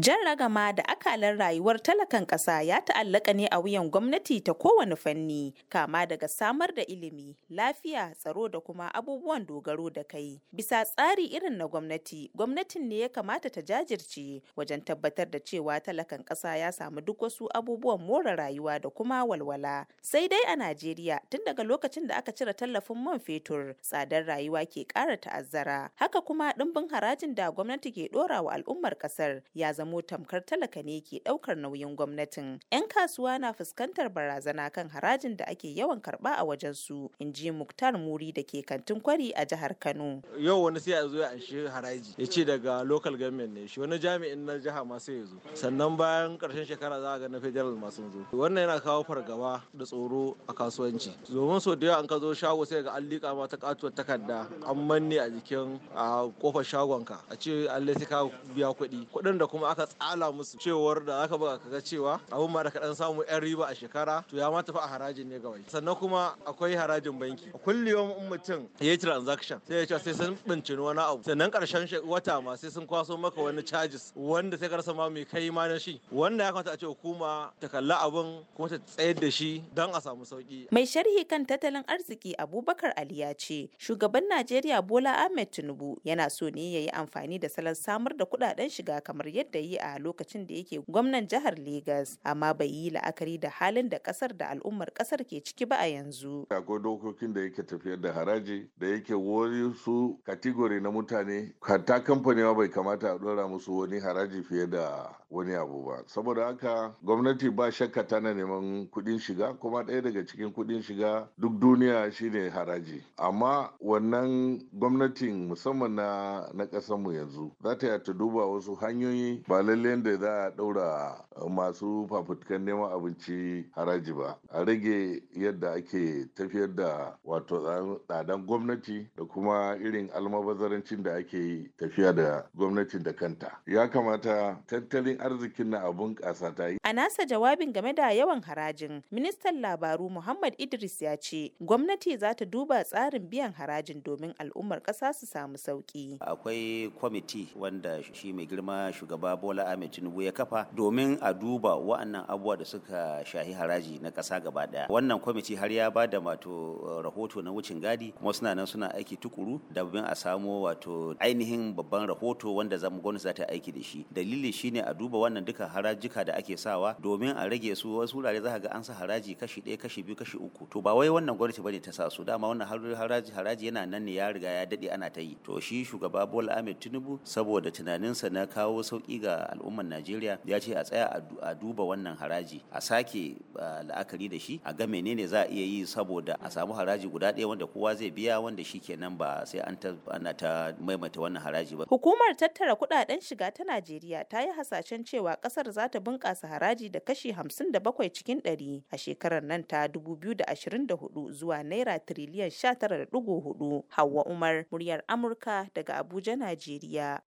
Jan ragama da akalar rayuwar talakan ƙasa ya ta'allaka ne a wuyan gwamnati ta kowane fanni, kama daga samar da ilimi, lafiya, tsaro da kuma abubuwan dogaro da kai. Bisa tsari irin na gwamnati, gwamnatin ne ya kamata ta jajirce wajen tabbatar da cewa talakan ƙasa ya samu duk wasu abubuwan more rayuwa da kuma walwala. Sai dai a Najeriya tun daga lokacin da aka cire tallafin man fetur, tsadar rayuwa ke ƙara ta'azzara. Haka kuma ɗimbin harajin da gwamnati ke ɗora wa al'ummar ƙasar ya zamo tamkar talaka ne ke ɗaukar nauyin gwamnatin. 'Yan kasuwa na fuskantar barazana kan harajin da ake yawan karɓa a wajen su, in ji Muktar Muri da ke kantin kwari a jihar Kano. Yau wani sai a zo ya anshi haraji ya ce daga local government ne shi wani jami'in na jiha ma sai ya zo. Sannan bayan ƙarshen shekara za a ga na federal ma sun zo. Wannan yana kawo fargaba da tsoro a kasuwanci. Domin so da yawa an ka zo shago sai ga an liƙa ma ta katuwar takarda an manne a jikin a ƙofar shagonka a ce Allah sai ka biya kuɗi. Kuɗin da kuma aka tsala musu cewar da aka buga kaga cewa abun ma da kaɗan samu 'yan riba a shekara to ya ma tafi a harajin ne gawai sannan kuma akwai harajin banki. Kullum in mutum ya yi transaction sai ya ce sai sun bincini wani abu. Sannan ƙarshen wata ma sai sun kwaso maka wani charges wanda sai ka rasa ma mai kai ma na shi. Wanda ya kamata a ce hukuma ta kalli abun kuma ta tsayar da shi don a samu sauƙi. Mai sharhi kan tattalin arziki Abubakar Ali ya ce shugaban Najeriya Bola Ahmed Tinubu yana so ne ya yi amfani da salon samar da kuɗaɗen shiga kamar yadda yi a lokacin da yake gwamnan jihar Legas, amma bai yi la'akari da halin da ƙasar da al'ummar ƙasar ke ciki ba a yanzu. Akwai dokokin da yake tafiyar da haraji da yake wani su kategori na mutane, hatta kamfani bai kamata a dora musu wani haraji fiye da wani abu ba. Saboda haka gwamnati ba shakka tana neman kuɗin shiga kuma ɗaya daga cikin kuɗin shiga duk duniya shine haraji. Amma wannan gwamnatin musamman na na mu yanzu za ta ta duba wasu hanyoyi ba lallai da za a ɗaura masu fafutukan neman abinci haraji ba. A rage yadda ake tafiyar da wato tsadan gwamnati da kuma irin almabazarancin da ake tafiya da gwamnatin da kanta. Ya kamata tattalin arzikin na abun ƙasa ta yi. A nasa jawabin game da yawan harajin ministan labaru muhammad idris ya ce gwamnati za ta duba tsarin biyan harajin domin al'ummar ƙasa su samu sauƙi. Akwai kwamiti wanda shi mai girma shugaba bola ahmed tinubu ya kafa domin a duba wa'annan abubuwa da suka shahi haraji na ƙasa gaba ɗaya. Wannan kwamiti har ya ba da wato rahoto na wucin gadi kuma suna nan suna aiki tukuru domin a samo wato ainihin babban rahoto wanda za mu gwamnati za ta aiki da shi. Dalili shine a duba wannan duka harajika da ake sawa domin a rage su. Wasu wurare za ga an sa haraji kashi ɗaya kashi biyu kashi uku. To ba wai wannan gwamnati ba ne ta sa su. Dama wannan haraji haraji yana nan ne ya riga ya daɗe ana ta yi. To shi shugaba Bola Ahmed Tinubu saboda tunaninsa na kawo sauƙi ga al'ummar Najeriya ya ce a tsaya a duba wannan haraji a sake la'akari da shi a ga menene za a iya yi saboda a samu haraji guda ɗaya wanda kowa zai biya wanda shi kenan ba sai an ana ta maimaita wannan haraji ba. Hukumar tattara kuɗaɗen shiga ta Najeriya ta yi hasashen cewa ƙasar za ta bunƙasa haraji da kashi 57 cikin 100 a shekarar nan ta 2024 zuwa naira tiriliyan 19.4. Hauwa Umar, muryar Amurka daga Abuja, Najeriya.